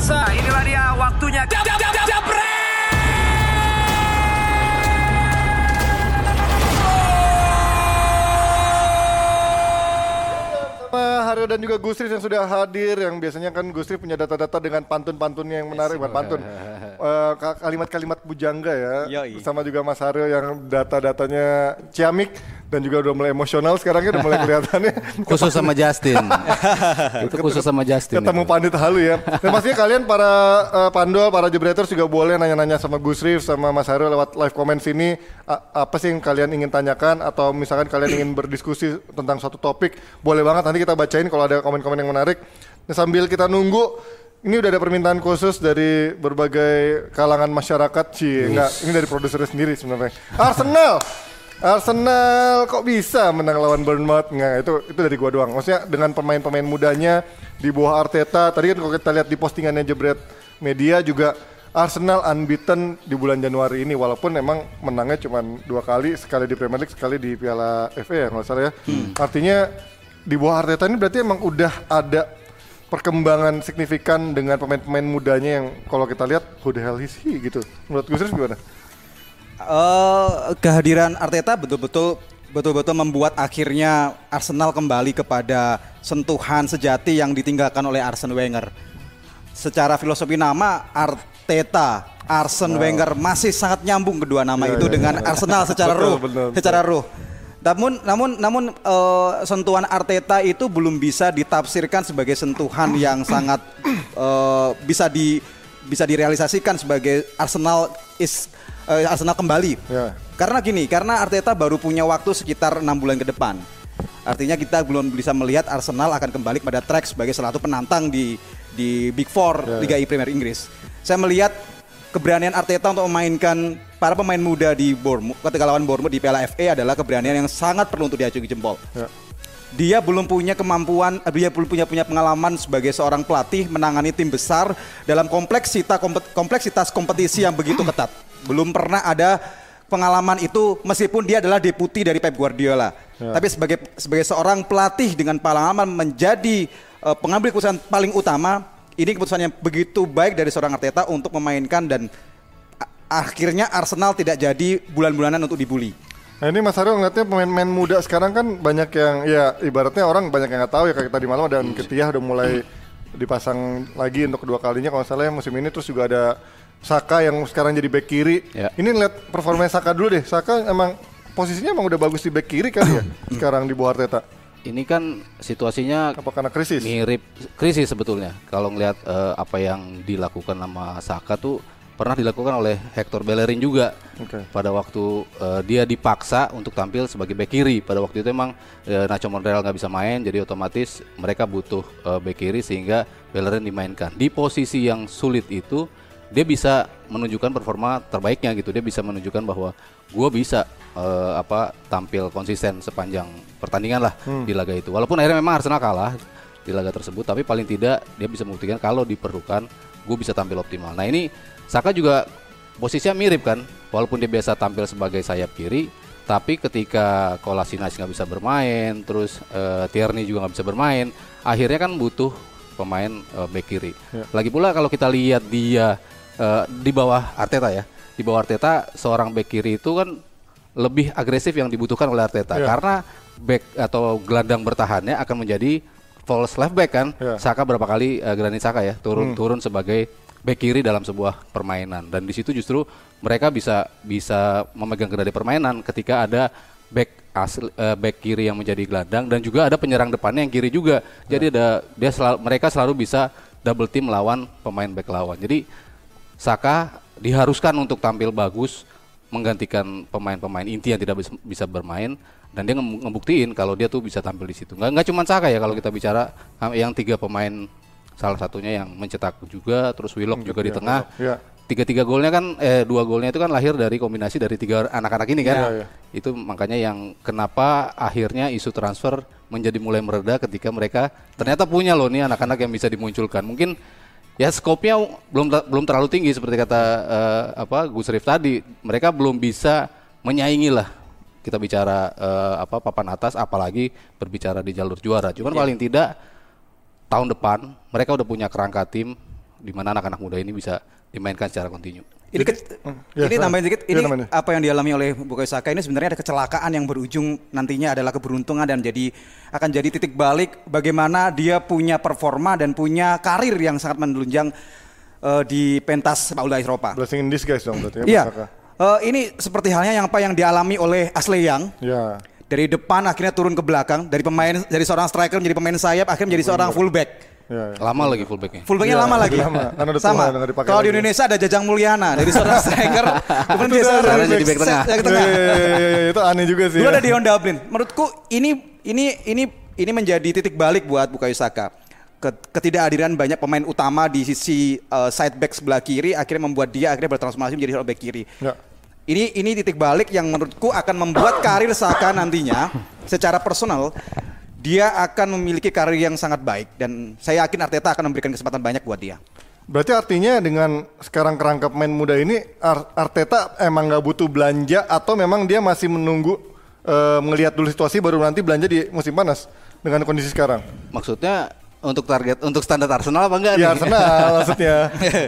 pemirsa, inilah dia waktunya. Jab, jab, jab, jab, Sama Haryo dan juga Gusri yang sudah hadir yang biasanya kan Gusri punya data-data dengan pantun-pantunnya yang menarik bukan pantun Eh, ka- kalimat-kalimat bujangga ya Yoi. sama juga Mas Haryo yang data-datanya ciamik dan juga udah mulai emosional sekarang ya udah mulai kelihatannya khusus sama Justin. itu khusus sama Justin. ketemu itu. pandit halu ya dan pastinya kalian para eh, pandol para jebreters juga boleh nanya-nanya sama Gusri sama Mas Haryo lewat live comment sini A- apa sih yang kalian ingin tanyakan atau misalkan kalian ingin berdiskusi tentang suatu topik boleh banget nanti kita bacain kalau ada komen-komen yang menarik Nah, sambil kita nunggu ini udah ada permintaan khusus dari berbagai kalangan masyarakat sih enggak ini dari produsernya sendiri sebenarnya. Arsenal! Arsenal kok bisa menang lawan Bournemouth? Nggak itu itu dari gua doang. Maksudnya dengan pemain-pemain mudanya di bawah Arteta tadi kan kalau kita lihat di postingannya Jebret Media juga Arsenal unbeaten di bulan Januari ini walaupun emang menangnya cuma dua kali sekali di Premier League sekali di Piala FA ya nggak salah ya. Artinya di bawah Arteta ini berarti emang udah ada perkembangan signifikan dengan pemain-pemain mudanya yang kalau kita lihat who the hell is he gitu menurut Gus gimana? Eh, kehadiran Arteta betul-betul betul-betul membuat akhirnya Arsenal kembali kepada sentuhan sejati yang ditinggalkan oleh Arsene Wenger. Secara filosofi nama Arteta, Arsene Wenger masih sangat nyambung kedua nama Iya, itu iya, dengan Arsenal secara Betul, ruh, betul, betul. secara ruh. Namun namun namun eh, sentuhan Arteta itu belum bisa ditafsirkan sebagai sentuhan yang sangat eh, bisa di bisa direalisasikan sebagai Arsenal is eh, Arsenal kembali. Ya. Karena gini, karena Arteta baru punya waktu sekitar enam bulan ke depan. Artinya kita belum bisa melihat Arsenal akan kembali pada track sebagai salah satu penantang di di Big Four Ya, Liga I Premier Inggris. Saya melihat keberanian Arteta untuk memainkan para pemain muda di Bournemouth ketika lawan Bournemouth di Piala FA adalah keberanian yang sangat perlu untuk diacungi jempol. Ya. Dia belum punya kemampuan, eh, dia belum punya punya pengalaman sebagai seorang pelatih menangani tim besar dalam kompleksitas kompet- kompleksitas kompetisi yang begitu ketat. Belum pernah ada pengalaman itu meskipun dia adalah deputi dari Pep Guardiola. Tapi sebagai sebagai seorang pelatih dengan pengalaman menjadi eh, pengambil keputusan paling utama, ini keputusan yang begitu baik dari seorang Arteta untuk memainkan dan akhirnya Arsenal tidak jadi bulan-bulanan untuk dibully. Nah ini Mas Aryo ngeliatnya pemain-pemain muda sekarang kan banyak yang ya ibaratnya orang banyak yang nggak tahu ya kayak tadi malam dan Ketiyah udah mulai dipasang lagi untuk kedua kalinya kalau salah ya musim ini terus juga ada Saka yang sekarang jadi back kiri. Ya. Ini lihat performa Saka dulu deh. Saka emang posisinya emang udah bagus di back kiri kan ya sekarang di bawah Arteta. Ini kan situasinya Apa karena krisis? mirip krisis sebetulnya. Kalau ngelihat eh, apa yang dilakukan sama Saka tuh pernah dilakukan oleh Hector Bellerin juga. Oke. Pada waktu eh, dia dipaksa untuk tampil sebagai bek kiri. Pada waktu itu emang eh, Nacho Monreal nggak bisa main, jadi otomatis mereka butuh eh, bek kiri sehingga Bellerin dimainkan. Di posisi yang sulit itu dia bisa menunjukkan performa terbaiknya gitu. Dia bisa menunjukkan bahwa gue bisa eh, apa tampil konsisten sepanjang pertandingan lah di laga itu. Walaupun akhirnya memang Arsenal kalah di laga tersebut, tapi paling tidak dia bisa membuktikan kalau diperlukan gue bisa tampil optimal. Nah ini Saka juga posisinya mirip kan, walaupun dia biasa tampil sebagai sayap kiri, tapi ketika Kolasinac nggak bisa bermain, terus eh, Tierney juga nggak bisa bermain, akhirnya kan butuh pemain eh, bek kiri. Lagi pula kalau kita lihat dia eh, di bawah Arteta ya, di bawah Arteta seorang bek kiri itu kan lebih agresif yang dibutuhkan oleh Arteta Iya. karena back atau gelandang bertahannya akan menjadi false left back kan. Iya. Saka berapa kali eh, Granit Saka ya turun turun sebagai back kiri dalam sebuah permainan dan di situ justru mereka bisa bisa memegang kendali permainan ketika ada back asli, eh, back kiri yang menjadi gelandang dan juga ada penyerang depannya yang kiri juga. Jadi ada dia selalu mereka selalu bisa double team lawan pemain back lawan. Jadi Saka diharuskan untuk tampil bagus menggantikan pemain-pemain inti yang tidak bis- bisa bermain dan dia nge- ngebuktiin kalau dia tuh bisa tampil di situ. Nggak nggak cuma Saka ya kalau kita bicara um, yang tiga pemain salah satunya yang mencetak juga terus Willock juga di ya, tengah. Willock, ya. Tiga-tiga golnya kan eh dua golnya itu kan lahir dari kombinasi dari tiga anak-anak ini kan. Iya, iya. Itu makanya yang kenapa akhirnya isu transfer menjadi mulai mereda ketika mereka ternyata punya loh nih anak-anak yang bisa dimunculkan. Mungkin ya skopnya belum belum terlalu tinggi seperti kata eh, apa Gus Rif tadi. Mereka belum bisa menyaingi lah kita bicara eh, apa papan atas apalagi berbicara di jalur juara. Cuman paling tidak tahun depan mereka udah punya kerangka tim di mana anak-anak muda ini bisa dimainkan secara kontinu. Ini ke- ya, ini tambahin sedikit. Ini namanya. apa yang dialami oleh Bukayo Saka ini sebenarnya ada kecelakaan yang berujung nantinya adalah keberuntungan dan jadi akan jadi titik balik bagaimana dia punya performa dan punya karir yang sangat menunjang eh, di pentas sepak bola Eropa. Blessing in disguise dong berarti ya. Iya. Eh, ini seperti halnya yang apa yang dialami oleh Ashley Young Ya. dari depan akhirnya turun ke belakang dari pemain dari seorang striker menjadi pemain sayap akhirnya menjadi seorang fullback. Ya. ya. Lama lagi fullbacknya. Fullbacknya Iya, lama lagi. lama. Karena udah Sama. Kalau di. Indonesia ada Jajang Mulyana dari seorang striker kemudian dia seorang Sekarang jadi back tengah. back tengah. iya, iya, iya, iya, itu aneh juga sih. Dulu ya. ada Dion Dublin. Menurutku ini ini ini ini menjadi titik balik buat Bukayo Saka. Ke- Ketidakhadiran banyak pemain utama di sisi uh, side back sebelah kiri akhirnya membuat dia akhirnya bertransformasi menjadi back kiri. Ya. Ini ini titik balik yang menurutku akan membuat karir Saka nantinya secara personal dia akan memiliki karir yang sangat baik dan saya yakin Arteta akan memberikan kesempatan banyak buat dia. Berarti artinya dengan sekarang kerangka pemain muda ini Ar- Arteta emang nggak butuh belanja atau memang dia masih menunggu eh, melihat dulu situasi baru nanti belanja di musim panas dengan kondisi sekarang. Maksudnya untuk target untuk standar Arsenal apa enggak Ya nih? Arsenal maksudnya.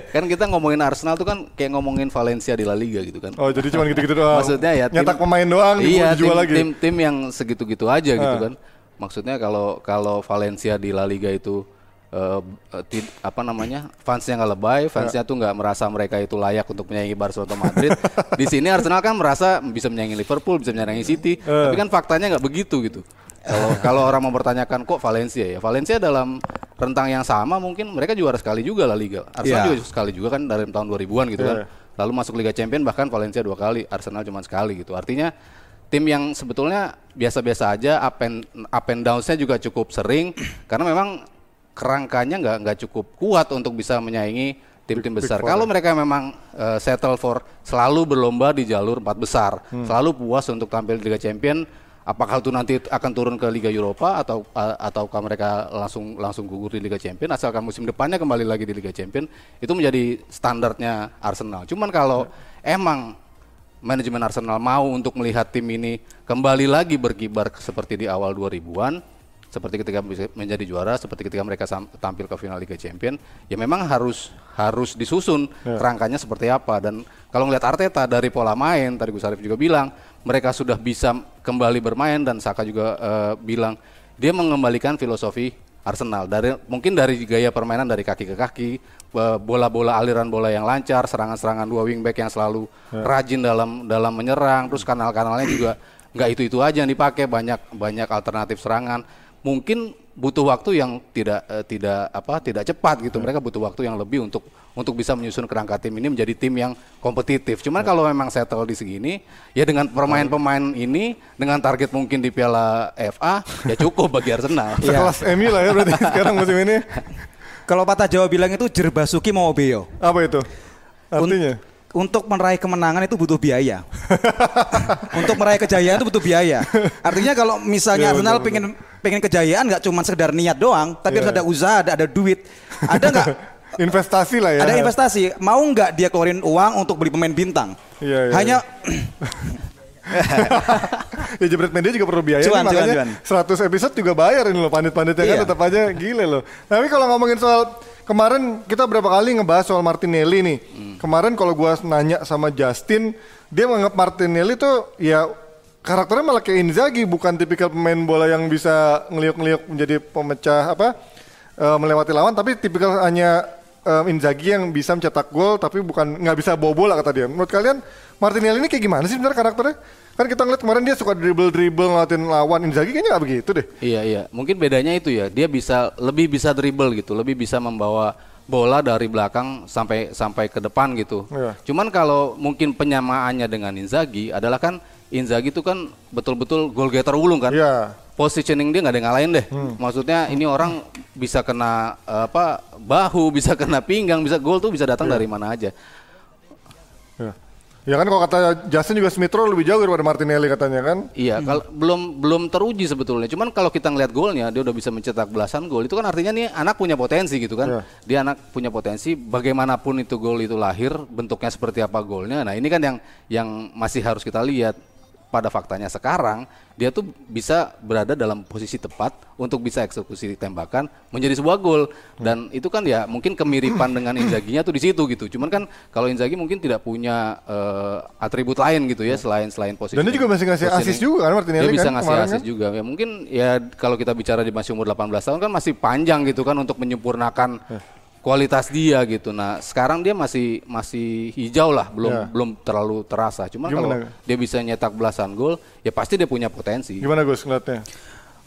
kan kita ngomongin Arsenal tuh kan kayak ngomongin Valencia di La Liga gitu kan. Oh jadi cuma gitu-gitu doang. Maksudnya ya tim- nyetak pemain doang iya, dijual tim, lagi. Tim tim yang segitu-gitu aja gitu Ah. kan. Maksudnya kalau kalau Valencia di La Liga itu eh, eh, ti- apa namanya fansnya nggak lebay, fansnya tuh nggak merasa mereka itu layak untuk menyaingi Barcelona atau Madrid. di sini Arsenal kan merasa bisa menyaingi Liverpool, bisa menyaingi City, tapi kan faktanya nggak begitu gitu. Kalau kalau orang mempertanyakan kok Valencia ya, Valencia dalam rentang yang sama mungkin mereka juara sekali juga La Liga. Arsenal Iya. juga sekali juga kan dari tahun 2000-an gitu kan. Lalu masuk Liga Champion bahkan Valencia dua kali, Arsenal cuma sekali gitu. Artinya tim yang sebetulnya biasa-biasa aja up and up and downs-nya juga cukup sering karena memang kerangkanya nggak nggak cukup kuat untuk bisa menyaingi tim-tim besar. Kalau mereka memang eh, settle for selalu berlomba di jalur empat besar, selalu puas untuk tampil di Liga Champion, apakah itu nanti akan turun ke Liga Eropa atau a- ataukah mereka langsung langsung gugur di Liga Champion asalkan musim depannya kembali lagi di Liga Champion itu menjadi standarnya Arsenal. Cuman kalau emang manajemen Arsenal mau untuk melihat tim ini kembali lagi berkibar seperti di awal 2000-an seperti ketika menjadi juara seperti ketika mereka tampil ke final Liga Champion ya memang harus harus disusun kerangkanya seperti apa. Dan kalau ngelihat Arteta dari pola main tadi Gus Arif juga bilang mereka sudah bisa kembali bermain dan Saka juga eh, bilang dia mengembalikan filosofi Arsenal. Dari mungkin dari gaya permainan dari kaki ke kaki bola-bola aliran bola yang lancar serangan-serangan dua wingback yang selalu rajin dalam dalam menyerang terus kanal-kanalnya juga nggak itu itu aja yang dipakai banyak banyak alternatif serangan mungkin butuh waktu yang tidak eh, tidak apa tidak cepat gitu mereka butuh waktu yang lebih untuk untuk bisa menyusun kerangka tim ini menjadi tim yang kompetitif cuman kalau memang settle di segini ya dengan pemain-pemain ini dengan target mungkin di Piala FA ya cukup bagi Arsenal Sekelas MU lah ya berarti sekarang musim ini. Kalau patah Jawa bilang itu jerbasuki mau beo. Apa itu? Artinya? Untuk meraih kemenangan itu butuh biaya. Untuk meraih kejayaan itu butuh biaya. Artinya kalau misalnya Iya, Arsenal betul, pengen pengen kejayaan nggak cuma sekedar niat doang, tapi Iya. harus ada usaha, ada, ada duit. Ada nggak? Investasi lah ya. Ada investasi. Mau nggak dia keluarin uang untuk beli pemain bintang? Iya, iya, Hanya ya jebret media juga perlu biaya Cuan, nih, makanya cuan, 100 episode juga bayar ini loh pandit-panditnya kan Iya. tetap aja gile loh. Tapi kalau ngomongin soal kemarin kita berapa kali ngebahas soal Martinelli nih. Hmm. Kemarin kalau gua nanya sama Justin, dia menganggap Martinelli tuh ya karakternya malah kayak Inzaghi bukan tipikal pemain bola yang bisa ngeliuk-ngeliuk menjadi pemecah apa eh, melewati lawan tapi tipikal hanya eh, Inzaghi yang bisa mencetak gol tapi bukan nggak bisa bawa bola kata dia. Menurut kalian Martinelli ini kayak gimana sih sebenarnya karakternya? Kan kita ngeliat kemarin dia suka dribble-dribble ngelatin lawan Inzaghi kayaknya nggak begitu deh. Iya iya, mungkin bedanya itu ya. Dia bisa lebih bisa dribble gitu, lebih bisa membawa bola dari belakang sampai sampai ke depan gitu. Iya. Cuman kalau mungkin penyamaannya dengan Inzaghi adalah kan Inzaghi itu kan betul-betul goal getter ulung kan. Iya. Positioning dia nggak ada yang ngalahin deh. Maksudnya ini orang bisa kena eh, apa bahu, bisa kena pinggang, bisa gol tuh bisa datang dari mana aja. Ya. Ya kan kalau kata Justin juga Smith Rowe lebih jauh daripada Martinelli katanya kan. Iya, kalau belum belum teruji sebetulnya. Cuman kalau kita ngeliat golnya, dia udah bisa mencetak belasan gol. Itu kan artinya nih anak punya potensi gitu Iya. kan. Dia anak punya potensi. Bagaimanapun itu gol itu lahir, bentuknya seperti apa golnya. Nah ini kan yang yang masih harus kita lihat. Pada faktanya sekarang dia tuh bisa berada dalam posisi tepat untuk bisa eksekusi tembakan menjadi sebuah gol dan itu kan ya mungkin kemiripan dengan Inzaghi-nya tuh di situ gitu. Cuman kan kalau Inzaghi mungkin tidak punya eh, atribut lain gitu ya selain selain posisi. Dan dia juga masih ngasih assist juga kan Martinelli Dia bisa kan ngasih assist kan? juga. Ya mungkin ya kalau kita bicara di masih umur 18 tahun kan masih panjang gitu kan untuk menyempurnakan Eh. Kualitas dia gitu. Nah, sekarang dia masih masih hijau lah, belum Ya. belum terlalu terasa. Cuma Gimana? kalau dia bisa nyetak belasan gol, ya pasti dia punya potensi. Gimana Gus ngeliatnya?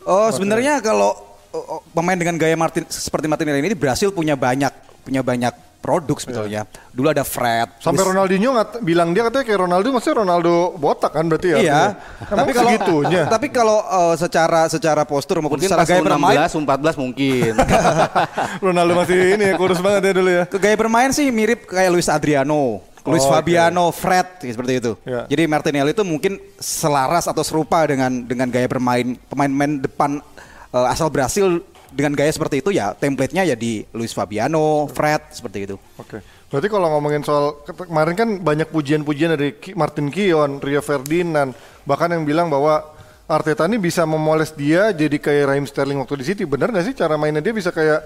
Oh, sebenarnya kalau oh, oh, pemain dengan gaya Martin seperti Martinelli ini berhasil punya banyak punya banyak produk sebetulnya. Dulu ada Fred. Sampai terus- Ronaldinho ngat, bilang dia katanya kayak Ronaldo, maksudnya Ronaldo botak kan berarti ya? Iya. Emang Tapi kalau segitunya. tapi kalau eh, secara secara postur maupun Mungkin secara gaya bermain 16, 14 mungkin. Ronaldo masih ini ya, kurus banget ya dulu ya. Ke gaya bermain sih mirip kayak Luis Adriano, Luis Oh. Fabiano, Fred ya, seperti itu. Ya. Jadi Martinelli itu mungkin selaras atau serupa dengan dengan gaya bermain pemain-pemain depan eh, asal Brasil dengan gaya seperti itu ya template-nya ya di Luis Fabiano, Fred seperti itu. Oke. Berarti kalau ngomongin soal ke- kemarin kan banyak pujian-pujian dari Martin Kion, Rio Ferdinand, bahkan yang bilang bahwa Arteta ini bisa memoles dia jadi kayak Raheem Sterling waktu di City. Bener gak sih cara mainnya dia bisa kayak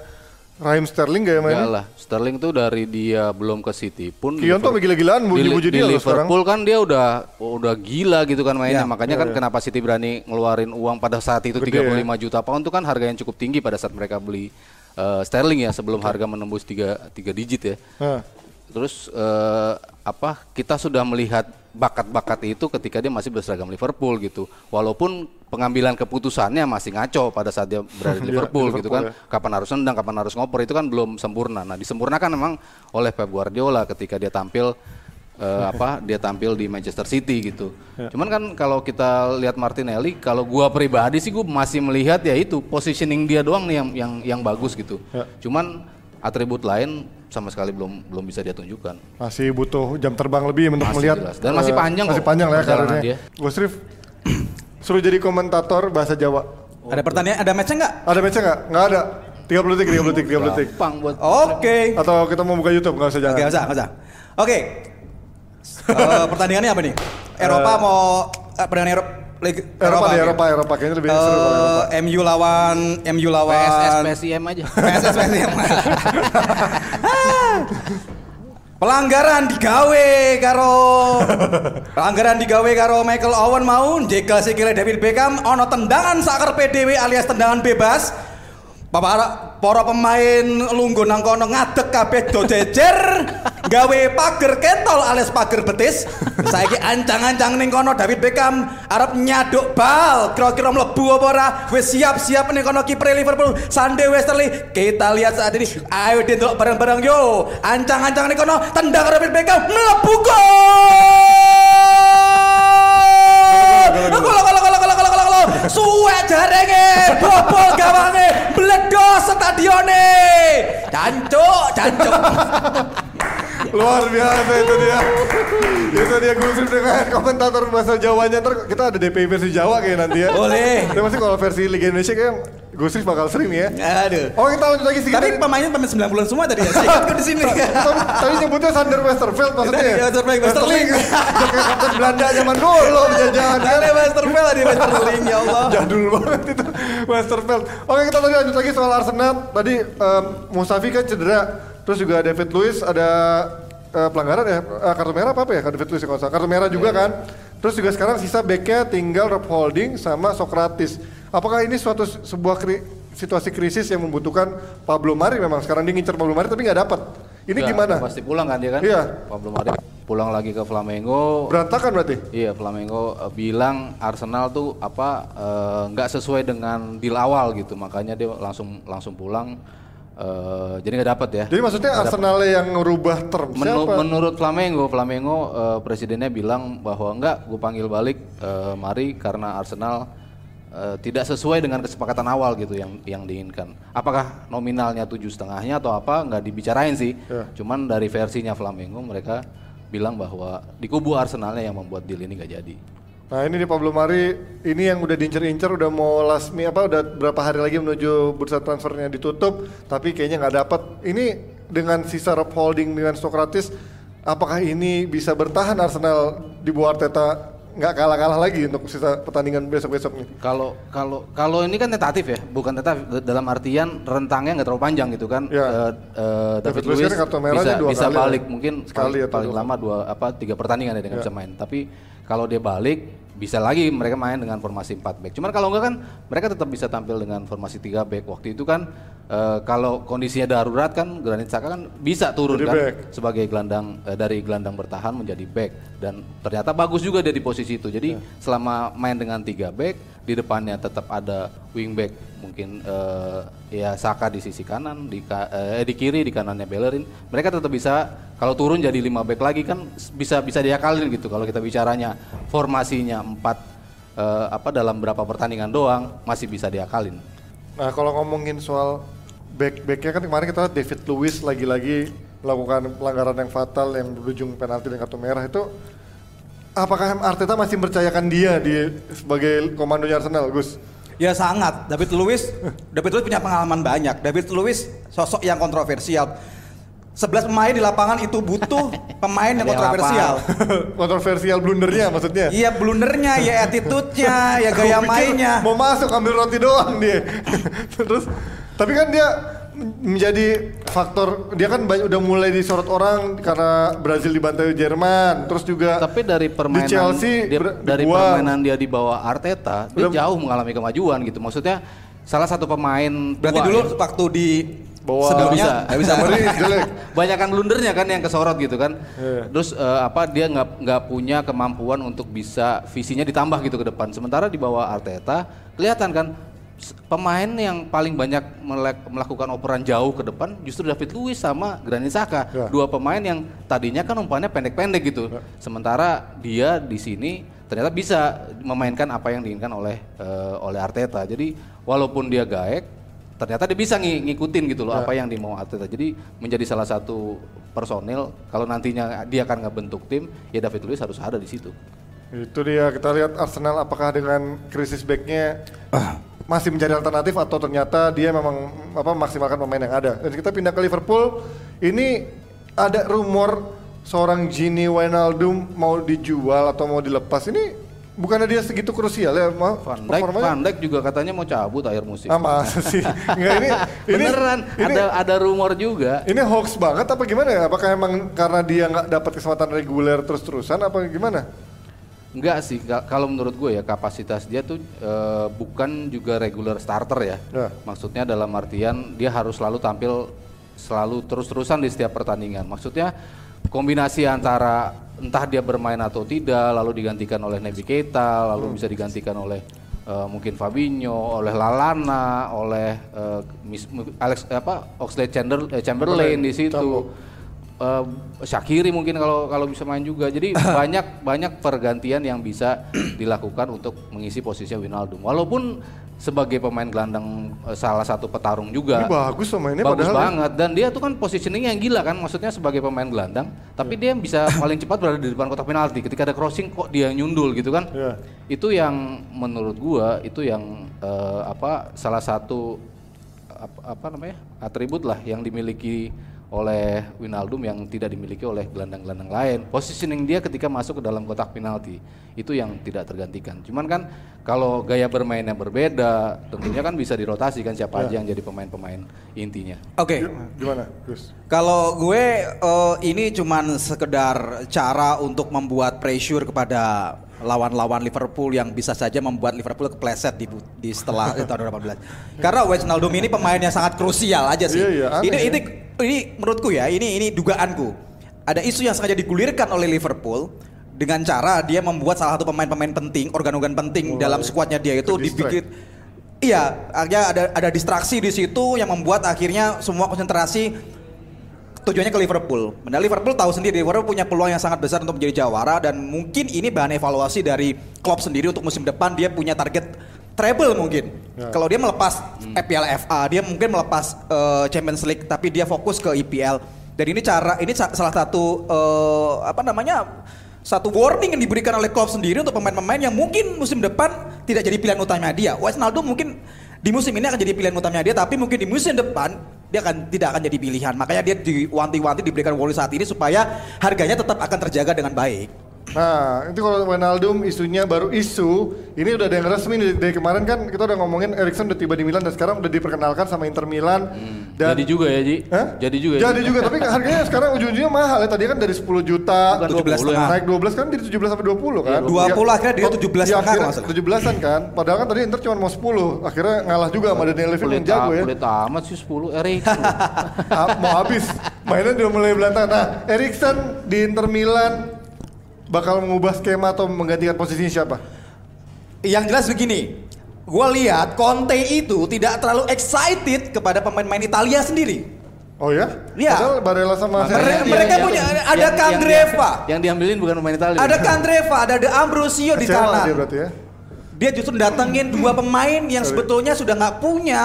Raheem Sterling gaya Enggak mainnya? lah, Sterling tuh dari dia belum ke City pun Kion tuh Liverpool- gila-gilaan di, muji-muji di dia sekarang. Liverpool kan dia udah udah gila gitu kan mainnya. Ya, Makanya kan kenapa City berani ngeluarin uang pada saat itu Gede 35 ya. juta pound itu kan harga yang cukup tinggi pada saat mereka beli eh, Sterling ya sebelum harga menembus 3 tiga digit ya. Nah, Terus eh, apa kita sudah melihat bakat-bakat itu ketika dia masih berseragam Liverpool gitu. Walaupun pengambilan keputusannya masih ngaco pada saat dia berada di Liverpool, di gitu Liverpool kan. Kapan harus nendang, kapan harus ngoper itu kan belum sempurna. Nah, disempurnakan memang oleh Pep Guardiola ketika dia tampil eh, apa dia tampil di Manchester City gitu. Cuman kan kalau kita lihat Martinelli, kalau gua pribadi sih gua masih melihat ya itu positioning dia doang nih yang yang yang bagus gitu. Cuman atribut lain sama sekali belum belum bisa dia tunjukkan. masih butuh jam terbang lebih untuk Masih melihat. jelas. Dan masih eh, panjang Masih panjang lah ya karirnya. Gus Rif, suruh jadi komentator bahasa Jawa. Ada pertanyaan, ada match nggak? Ada match nggak? Nggak ada. 30 detik, 30 detik, 30 detik. Gampang buat Oke. Atau kita mau buka YouTube, nggak usah jangan. Oke, nggak usah, usah. Oke. Eh, pertandingannya apa nih? Eropa mau eh, pertandingan Eropa Liga Eropa deh, ya? Eropa, Eropa. Kayaknya lebih seru kalau Eropa. Eh, MU lawan MU lawan PSS PSIM aja. PSS PSIM. Pelanggaran digawe karo pelanggaran digawe karo Michael Owen mau jegal sikile David Beckham ono tendangan sakar PDW alias tendangan bebas. Para, para pemain lungguh nang kono ngadeg kabeh do jejer gawe pager kentol alias pager betis. Saiki ancang-ancang ning kono David Beckham arep nyaduk bal, kira-kira mlebu apa ora? Wis siap-siap ning kono kiper Liverpool Sande Westerly. Kita lihat saat ini. Ayo didelok bareng-bareng yo. Ancang-ancang ning kono tendang David Beckham mlebu gol. Gol gol gol gol gol gol. Suwe jarenge, bobol gawange, bledos stadione. Dancok dancok. Luar biasa itu dia. itu dia Gus Rif dengan komentator bahasa Jawanya. Ntar kita ada DPI versi Jawa kayak nanti ya. Boleh. Tapi pasti kalau versi Liga Indonesia kayak Gus Rif bakal sering ya. aduh Oh kita lanjut lagi sih. tapi pemainnya pemain 90-an semua tadi ya saya ikut di sini tapi, nyebutnya Sander Westerveld maksudnya ya? Iya, Westerveld, Westerling kapten Belanda zaman dulu kan ada Westerveld ada Westerling ya Allah Jadul banget itu Westerveld Oke kita lanjut lagi soal Arsenal Tadi em, Mustafi kan cedera Terus juga David Luiz ada eh, pelanggaran ya Eh, Kartu merah apa, apa ya David Luiz ya, kalau salah. Kartu merah juga kan Terus juga sekarang sisa backnya tinggal Rob Holding sama Socrates Apakah ini suatu se- sebuah kri- situasi krisis yang membutuhkan Pablo Mari memang sekarang dia ngincer Pablo Mari tapi nggak dapat ini Ya, gimana? Pasti pulang kan dia kan? Iya. Pablo Mari pulang lagi ke Flamengo. Berantakan berarti? Iya, Flamengo eh, bilang Arsenal tuh apa nggak sesuai dengan deal awal gitu, makanya dia langsung langsung pulang. Eh, jadi nggak dapat ya. Jadi maksudnya Arsenal yang ngerubah term Menu- siapa? menurut Flamengo, Flamengo eh, presidennya bilang bahwa enggak, gue panggil balik eh, Mari karena Arsenal eh, tidak sesuai dengan kesepakatan awal gitu yang yang diinginkan. Apakah nominalnya tujuh setengahnya atau apa nggak dibicarain sih. Ya. Cuman dari versinya Flamengo mereka bilang bahwa di kubu Arsenalnya yang membuat deal ini nggak jadi. Nah ini nih Pablo Mari, ini yang udah diincer-incer, udah mau last mi apa, udah berapa hari lagi menuju bursa transfernya ditutup, tapi kayaknya nggak dapat. Ini dengan sisa Rob Holding dengan Socrates, apakah ini bisa bertahan Arsenal di bawah Arteta nggak kalah-kalah lagi untuk sisa pertandingan besok-besok nih. Kalau kalau kalau ini kan tentatif ya, bukan tentatif dalam artian rentangnya nggak terlalu panjang gitu kan. Ya. Eh, eh, David David Luiz kan kartu merahnya bisa dua bisa kali balik ya. mungkin Sekali paling, paling lama dua apa tiga pertandingan ya dengan Ya. bisa main. Tapi kalau dia balik bisa lagi mereka main dengan formasi 4 back. Cuman kalau enggak kan mereka tetap bisa tampil dengan formasi 3 back. Waktu itu kan eh, kalau kondisinya darurat kan Granit Xhaka kan bisa turun Jadi kan back. sebagai gelandang eh, dari gelandang bertahan menjadi back dan ternyata bagus juga dia di posisi itu. Jadi selama main dengan tiga back di depannya tetap ada wing back mungkin eh, ya Saka di sisi kanan di ka- eh, di kiri di kanannya Bellerin. Mereka tetap bisa kalau turun jadi lima back lagi kan bisa bisa diakalin gitu kalau kita bicaranya formasinya empat eh, apa dalam berapa pertandingan doang masih bisa diakalin. Nah kalau ngomongin soal back backnya kan kemarin kita lihat David Luiz lagi-lagi melakukan pelanggaran yang fatal yang berujung penalti dan kartu merah itu apakah Arteta masih mempercayakan dia di sebagai komandonya Arsenal Gus? Ya sangat. David Luiz, David Luiz punya pengalaman banyak. David Luiz sosok yang kontroversial. 11 pemain di lapangan itu butuh pemain yang kontroversial. Kontroversial blundernya maksudnya. Iya blundernya, ya attitude-nya, ya gaya mainnya. Mau masuk ambil roti doang dia. Terus tapi kan dia menjadi faktor dia kan banyak, udah mulai disorot orang karena Brazil dibantai Jerman terus juga Tapi dari permainan di Chelsea dia- ber- dari dibuang. permainan dia di bawah Arteta, dia Belum- jauh mengalami kemajuan gitu. Maksudnya salah satu pemain Berarti tua dulu ya. waktu di Bawah- sebelumnya Nggak bisa. nggak bisa. Jelek. banyakan blundernya kan yang kesorot gitu kan. Iya. Terus eh, apa dia nggak nggak punya kemampuan untuk bisa visinya ditambah gitu ke depan. Sementara di bawah Arteta kelihatan kan pemain yang paling banyak melek- melakukan operan jauh ke depan justru David Luiz sama Granit Xhaka. Ya. Dua pemain yang tadinya kan umpannya pendek-pendek gitu. Sementara dia di sini ternyata bisa memainkan apa yang diinginkan oleh eh, oleh Arteta. Jadi walaupun dia gaek ternyata dia bisa ngi- ngikutin gitu loh apa yang dimau Arteta. Jadi menjadi salah satu personil kalau nantinya dia akan ngebentuk tim, ya David Luiz harus ada di situ. Itu dia kita lihat Arsenal apakah dengan krisis backnya masih mencari alternatif atau ternyata dia memang apa maksimalkan pemain yang ada. Dan kita pindah ke Liverpool. Ini ada rumor seorang Gini Wijnaldum mau dijual atau mau dilepas. Ini bukannya dia segitu krusial ya? Ma, Van Dijk? Van Dijk juga katanya mau cabut akhir musim. Ah, masa sih? Enggak ini, ini Beneran, ini, ada ada rumor juga. ini hoax banget apa gimana ya? Apakah emang karena dia nggak dapat kesempatan reguler terus-terusan apa gimana? Enggak sih, ka- kalau menurut gue ya kapasitas dia tuh eh, bukan juga regular starter ya. Ya. Maksudnya dalam artian dia harus selalu tampil selalu terus-terusan di setiap pertandingan. Maksudnya kombinasi antara entah dia bermain atau tidak, lalu digantikan oleh Naby Keita, lalu bisa digantikan oleh eh, mungkin Fabinho, oleh Lalana, oleh eh, Mis- Alex apa Oxlade Chamber- eh, Chamberlain di situ. Campbell. Eh, Shakiri mungkin kalau kalau bisa main juga. Jadi banyak banyak pergantian yang bisa dilakukan untuk mengisi posisinya Wijnaldum. Walaupun sebagai pemain gelandang eh, salah satu petarung juga. Ini bagus loh mainnya bagus padahal banget dan dia tuh kan positioning yang gila kan maksudnya sebagai pemain gelandang tapi Iya. dia bisa paling cepat berada di depan kotak penalti ketika ada crossing kok dia nyundul gitu kan Iya. itu yang menurut gua itu yang eh, apa salah satu apa, apa namanya atribut lah yang dimiliki oleh Winaldum yang tidak dimiliki oleh gelandang-gelandang lain. Positioning dia ketika masuk ke dalam kotak penalti itu yang tidak tergantikan. Cuman kan kalau gaya bermainnya berbeda, tentunya kan bisa dirotasi kan siapa aja yang jadi pemain-pemain intinya. Oke. Gimana, Gus? Kalau gue eh, ini cuman sekedar cara untuk membuat pressure kepada lawan-lawan Liverpool yang bisa saja membuat Liverpool kepleset di, di setelah eh, tahun 2018. Karena Wijnaldum ini pemain yang sangat krusial aja sih. Iya, iya, aneh ini, ya. ini ini menurutku ya, ini ini dugaanku. Ada isu yang sengaja digulirkan oleh Liverpool dengan cara dia membuat salah satu pemain-pemain penting, organ-organ penting Mulai dalam skuadnya dia itu dibikin Iya, akhirnya ada ada distraksi di situ yang membuat akhirnya semua konsentrasi tujuannya ke Liverpool. Padahal Liverpool tahu sendiri Liverpool punya peluang yang sangat besar untuk menjadi jawara dan mungkin ini bahan evaluasi dari Klopp sendiri untuk musim depan dia punya target treble mungkin. Ya. Kalau dia melepas EPL FA, dia mungkin melepas eh, Champions League tapi dia fokus ke IPL. Dan ini cara ini sa- salah satu eh, apa namanya satu warning yang diberikan oleh Klopp sendiri untuk pemain-pemain yang mungkin musim depan tidak jadi pilihan utamanya dia. Wijnaldum mungkin di musim ini akan jadi pilihan utamanya dia, tapi mungkin di musim depan dia akan tidak akan jadi pilihan. Makanya dia diwanti-wanti diberikan warning saat ini supaya harganya tetap akan terjaga dengan baik. Nah, itu kalau Wijnaldum isunya baru isu, ini udah ada yang resmi nih, dari kemarin kan kita udah ngomongin Erikson udah tiba di Milan dan sekarang udah diperkenalkan sama Inter Milan. Dan Jadi juga ya, Ji? Hah? Jadi juga ya? Jadi juga, tapi harganya sekarang ujung-ujungnya mahal ya. Tadi kan dari 10 juta, Bukan 17 20 ya? naik 12 kan jadi 17 sampai 20 kan. 20 akhirnya dia 17 ya, akhirnya kalau nggak salah. 17-an kan. Padahal kan tadi Inter cuma mau 10. Akhirnya ngalah juga sama Daniel Levy yang jago ya. kulit amat sih 10 Erikson. Ah, mau habis. Mainnya udah mulai berantakan. Nah, Erikson di Inter Milan bakal mengubah skema atau menggantikan posisinya siapa? Yang jelas begini, gue lihat Conte itu tidak terlalu excited kepada pemain-pemain Italia sendiri. Oh ya? Iya. Padahal Barella sama dia- mereka punya- ada Candreva. Yang, yang diambilin bukan pemain Italia. Ada Candreva, ada De Ambrosio di kanan. dia berarti ya. Dia justru datengin dua pemain yang Sorry. sebetulnya sudah nggak punya,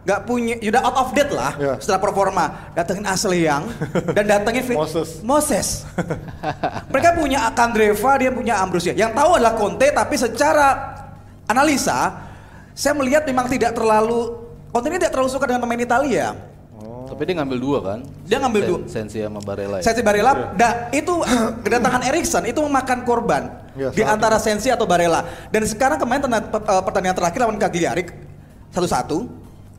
nggak punya, sudah out of date lah Ya. setelah performa. Datengin Ashley Young dan datengin Moses. Moses. Mereka punya Candreva, dia punya Ambrosio. Yang tahu adalah Conte, tapi secara analisa, saya melihat memang tidak terlalu Conte ini tidak terlalu suka dengan pemain Italia. Tapi dia ngambil dua kan? Dia ngambil dua. Sensi sama Barella. ya? Sensi Barella, da, itu kedatangan Erikson itu memakan korban Ya, di antara Sensi atau Barella. Dan sekarang kemarin eh, pertandingan terakhir lawan Cagliari satu-satu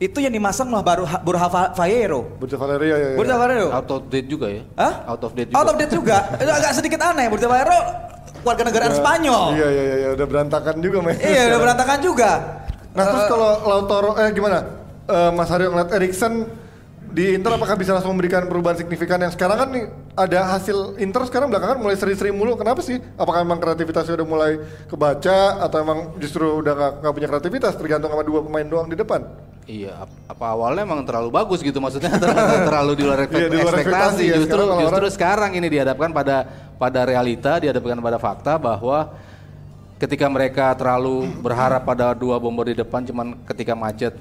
itu yang dimasang malah baru Borja Va- Valero. Bursa Valeria ya. ya. Borja Valero. Out of date juga ya? Hah? Out of date juga. Out of date juga. itu agak sedikit aneh Borja Valero warga negaraan Spanyol. Iya iya iya udah berantakan juga mainnya. Iya, udah berantakan juga. Nah terus kalau Lautaro eh gimana? Eh, Mas Haryo ngeliat Erikson di Inter apakah bisa langsung memberikan perubahan signifikan yang sekarang kan nih ada hasil Inter sekarang belakangan mulai seri-seri mulu kenapa sih? Apakah memang kreativitasnya udah mulai kebaca atau emang justru udah nggak nggak punya kreativitas tergantung sama dua pemain doang di depan? Iya, ap- apa awalnya emang terlalu bagus gitu maksudnya terlalu, terlalu di luar, ekspek- Iya, di luar ekspektasi ekspektasi. ya. Justru Sekarang justru orang- sekarang ini dihadapkan pada pada realita, dihadapkan pada fakta bahwa ketika mereka terlalu berharap pada dua bomber di depan cuman ketika macet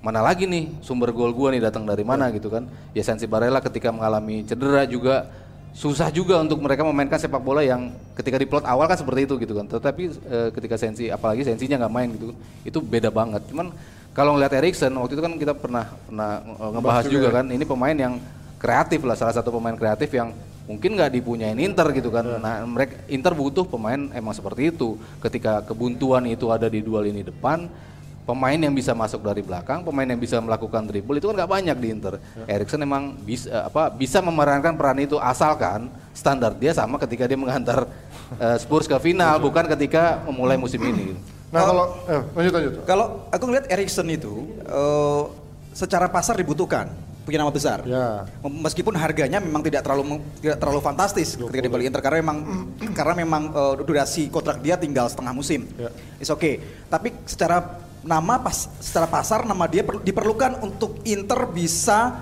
mana lagi nih sumber gol gua nih datang dari mana gitu kan. Ya Sensi Barella ketika mengalami cedera juga susah juga untuk mereka memainkan sepak bola yang ketika di plot awal kan seperti itu gitu kan. Tetapi eh, ketika Sensi apalagi Sensinya nggak main gitu, itu beda banget. Cuman kalau ngelihat Erikson waktu itu kan kita pernah pernah eh, ngebahas juga juga ya. kan ini pemain yang kreatif lah salah satu pemain kreatif yang mungkin nggak dipunyain Inter gitu kan. Nah mereka Inter butuh pemain emang seperti itu. Ketika kebuntuan itu ada di dua lini depan, pemain yang bisa masuk dari belakang, pemain yang bisa melakukan dribble itu kan nggak banyak di Inter. Erikson emang bisa apa bisa memerankan peran itu asalkan standar dia sama ketika dia mengantar eh, Spurs ke final, bukan ketika memulai musim ini. gitu. Nah kalau eh, lanjut lanjut. Kalau aku ngeliat Erikson itu eh, secara pasar dibutuhkan punya nama besar. Ya. Meskipun harganya memang tidak terlalu tidak terlalu fantastis ketika dibeli Inter karena memang karena memang eh, durasi kontrak dia tinggal setengah musim. Ya. It's okay. Tapi secara nama pas secara pasar nama dia per- diperlukan untuk Inter bisa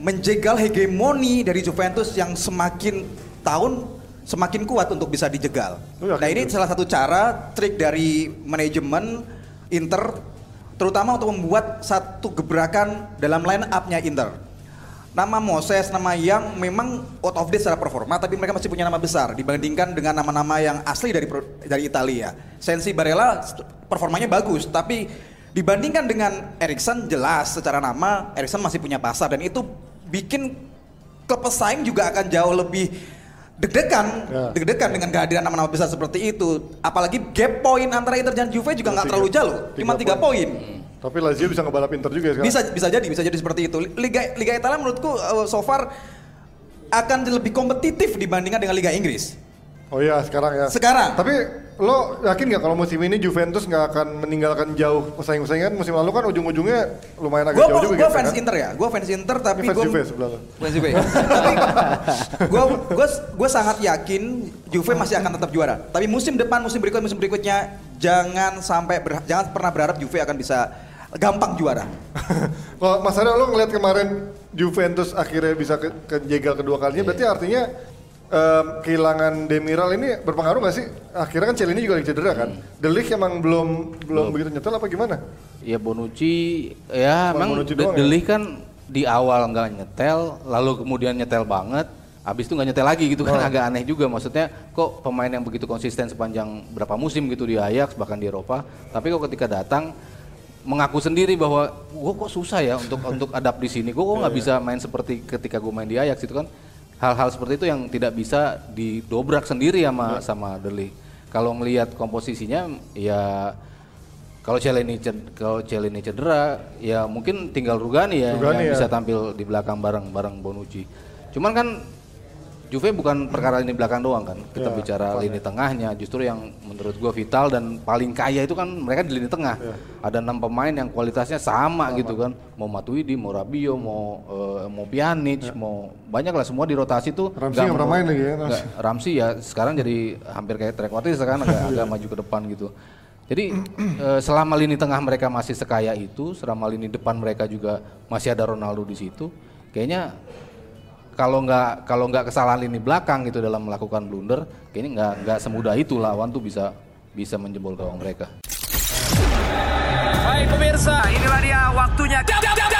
menjegal hegemoni dari Juventus yang semakin tahun semakin kuat untuk bisa dijegal. Lu yakin Nah ini itu? salah satu cara trik dari manajemen Inter terutama untuk membuat satu gebrakan dalam line up-nya Inter. Nama Moses, nama yang memang out of date secara performa, tapi mereka masih punya nama besar dibandingkan dengan nama-nama yang asli dari dari Italia. Sensi Barella performanya bagus, tapi dibandingkan dengan Erikson jelas secara nama Erikson masih punya pasar dan itu bikin klub pesaing juga akan jauh lebih deg-degan, Ya. deg-degan dengan kehadiran nama-nama besar seperti itu. Apalagi gap poin antara Inter dan Juve juga nggak terlalu jauh, cuma tiga tiga poin. Tapi Lazio bisa ngebalap Inter juga sekarang. Bisa bisa jadi, bisa jadi seperti itu. Liga Liga Italia menurutku uh, so far akan lebih kompetitif dibandingkan dengan Liga Inggris. Oh iya sekarang ya. Sekarang. Tapi lo yakin nggak kalau musim ini Juventus nggak akan meninggalkan jauh pesaing-pesaingan musim lalu kan ujung-ujungnya lumayan agak Gue jauh juga gue gitu fans kan? Inter ya, gue fans Inter tapi Ini fans gue Juve sebelah lo. fans Juve. tapi gue gue gue sangat yakin Juve masih akan tetap juara. Tapi musim depan, musim berikut, musim berikutnya jangan sampai ber- jangan pernah berharap Juve akan bisa gampang juara. Kalau Mas Aryo lo ngeliat kemarin Juventus akhirnya bisa ke, kejegal kedua kalinya, Iya. berarti artinya em, kehilangan Demiral ini berpengaruh nggak sih? Akhirnya kan Celini juga lagi cedera kan. Hmm. The Ligt emang belum belum begitu nyetel apa gimana? Ya Bonucci ya Cuma memang Bonucci De- doang ya? Kan di awal nggak nyetel, lalu kemudian nyetel banget, habis itu nggak nyetel lagi gitu kan Oh. agak aneh juga maksudnya kok pemain yang begitu konsisten sepanjang berapa musim gitu di Ajax bahkan di Eropa, tapi kok ketika datang mengaku sendiri bahwa gue kok susah ya untuk untuk adapt di sini, gue kok Iya, nggak bisa main seperti ketika gue main di Ajax itu kan hal-hal seperti itu yang tidak bisa didobrak sendiri sama sama Derli. Kalau ngelihat komposisinya ya kalau Celeni ced- kalau Celeni cedera ya mungkin tinggal Rugani ya Rugani yang ya. bisa tampil di belakang bareng bareng Bonucci. Cuman kan Juve bukan perkara ini belakang doang kan. Kita Ya, bicara lini tengahnya justru yang menurut gua vital dan paling kaya itu kan mereka di lini tengah. Ya. Ada enam pemain yang kualitasnya sama, gitu kan. Mau Matuidi, mau Rabio, mau eh, mau Pjanic, mau banyak lah semua di rotasi tuh. Ya. Ramsey nggak pernah main lagi ya, Ramsey ya sekarang jadi hampir kayak trequartista kan agak, agak maju ke depan gitu. Jadi eh, selama lini tengah mereka masih sekaya itu, selama lini depan mereka juga masih ada Ronaldo di situ, kayaknya kalau nggak kalau nggak kesalahan lini belakang gitu dalam melakukan blunder, kayaknya nggak nggak semudah itu lawan tuh bisa bisa menjebol gawang mereka. Baik pemirsa, inilah dia waktunya. Jam, jam, jam,